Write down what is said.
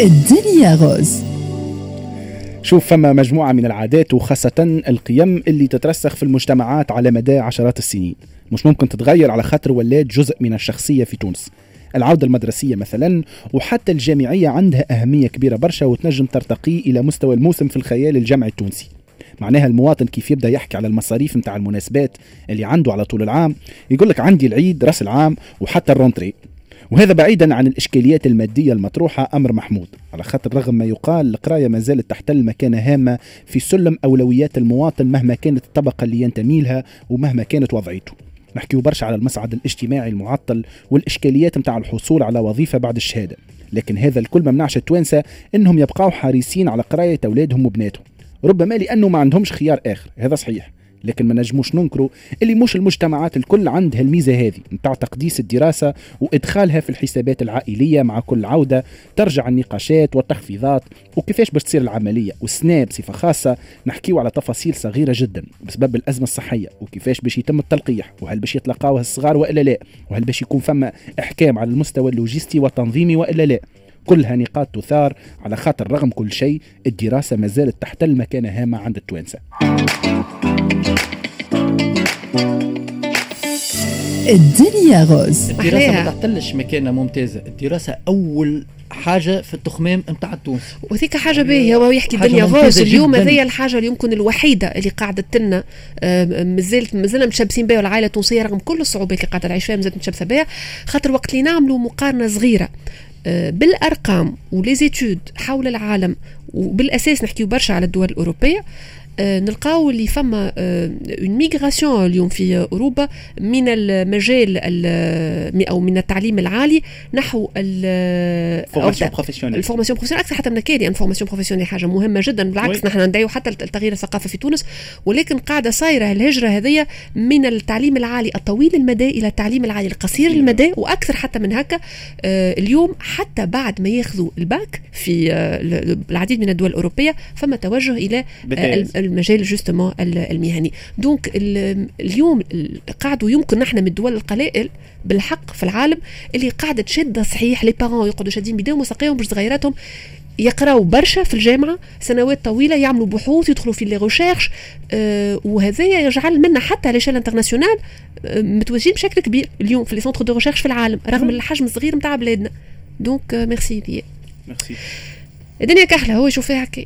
الدنيا rose شوف فما مجموعة من العادات وخاصة القيم اللي تترسخ في المجتمعات على مدى عشرات السنين. مش ممكن تتغير على خاطر ولات جزء من الشخصية في تونس. العودة المدرسية مثلا وحتى الجامعية عندها أهمية كبيرة برشا وتنجم ترتقي إلى مستوى الموسم في الخيال الجمعي التونسي. معناها المواطن كيف يبدأ يحكي على المصاريف نتاع المناسبات اللي عنده على طول العام. يقول لك عندي العيد رأس العام وحتى ال rentrée. وهذا بعيدا عن الإشكاليات المادية المطروحة أمر محمود. على خاطر رغم ما يقال القراية ما زالت تحتل مكانة هامة في سلم أولويات المواطن مهما كانت الطبقة اللي ينتمي لها ومهما كانت وضعيته. نحكيو برشا على المصعد الاجتماعي المعطل والإشكاليات متاع الحصول على وظيفة بعد الشهادة. لكن هذا الكل ما منعش التوانسة إنهم يبقاو حريصين على قراية أولادهم وبناتهم. ربما لأنه ما عندهمش خيار آخر. هذا صحيح. لكن ما نجموش ننكروا اللي مش المجتمعات الكل عندها الميزة هذه نتاع تقديس الدراسة وإدخالها في الحسابات العائلية مع كل عودة ترجع النقاشات والتخفيضات وكيفاش باش تصير العملية؟ والسناب بصفه خاصة نحكيو على تفاصيل صغيرة جدا بسبب الأزمة الصحية وكيفاش باش يتم التلقيح؟ وهل باش يتلقاوها الصغار وإلا لا؟ وهل باش يكون فما إحكام على المستوى اللوجستي والتنظيمي وإلا لا؟ كلها نقاط تثار على خاطر رغم كل شيء الدراسة ما زالت تحتل مكانة هامة عند التوانسة. الدنيا rose الدراسة ما تحتلش مكانة ممتازة. الدراسة أول حاجة في التخمام نتاع تونس وذيك حاجة باهية هو يحكي الدنيا rose اليوم هذيا الحاجة اللي يمكن الوحيدة اللي قاعدة لنا آه، مازالت مازلنا متشبثين بها والعائلة التونسية رغم كل الصعوبات اللي قاعدة تعيش فيها مازالت متشبثة بها خاطر وقت اللي نعملوا مقارنة صغيرة آه، بالأرقام و les études حول العالم وبالأساس نحكيو برشا على الدول الأوروبية نلقاو اللي فما une migration اليوم في أوروبا من المجال أو من التعليم العالي نحو ال formation professionnelle ال formation professionnelle أكثر حتى من كاري ال formation professionnelle حاجة مهمة جدا. بالعكس نحن ندعيو حتى التغيير الثقافي في تونس. ولكن قاعدة صايرة الهجرة هذه من التعليم العالي الطويل المدى إلى التعليم العالي القصير المدى وأكثر حتى من هكا آه، اليوم حتى بعد ما ياخذوا الباك في آه، العديد من الدول الأوروبية فما توجه إلى المجال justement المهني. donc اليوم قاعدوا يمكن نحن من الدول القلائل بالحق في العالم اللي قاعدة تشد صحيح. les parents يقعدوا شادين بيديهم وساقيهم باش صغيراتهم يقراوا برشا في الجامعة سنوات طويلة يعملوا بحوث يدخلوا في les recherches آه وهذا يجعل منا حتى على l'échelle internationale آه متواجدين بشكل كبير اليوم في les centres de recherche في العالم رغم الحجم الصغير نتاع بلادنا. donc merci ميرسي الدنيا كحلة هو يشوف فيها هكا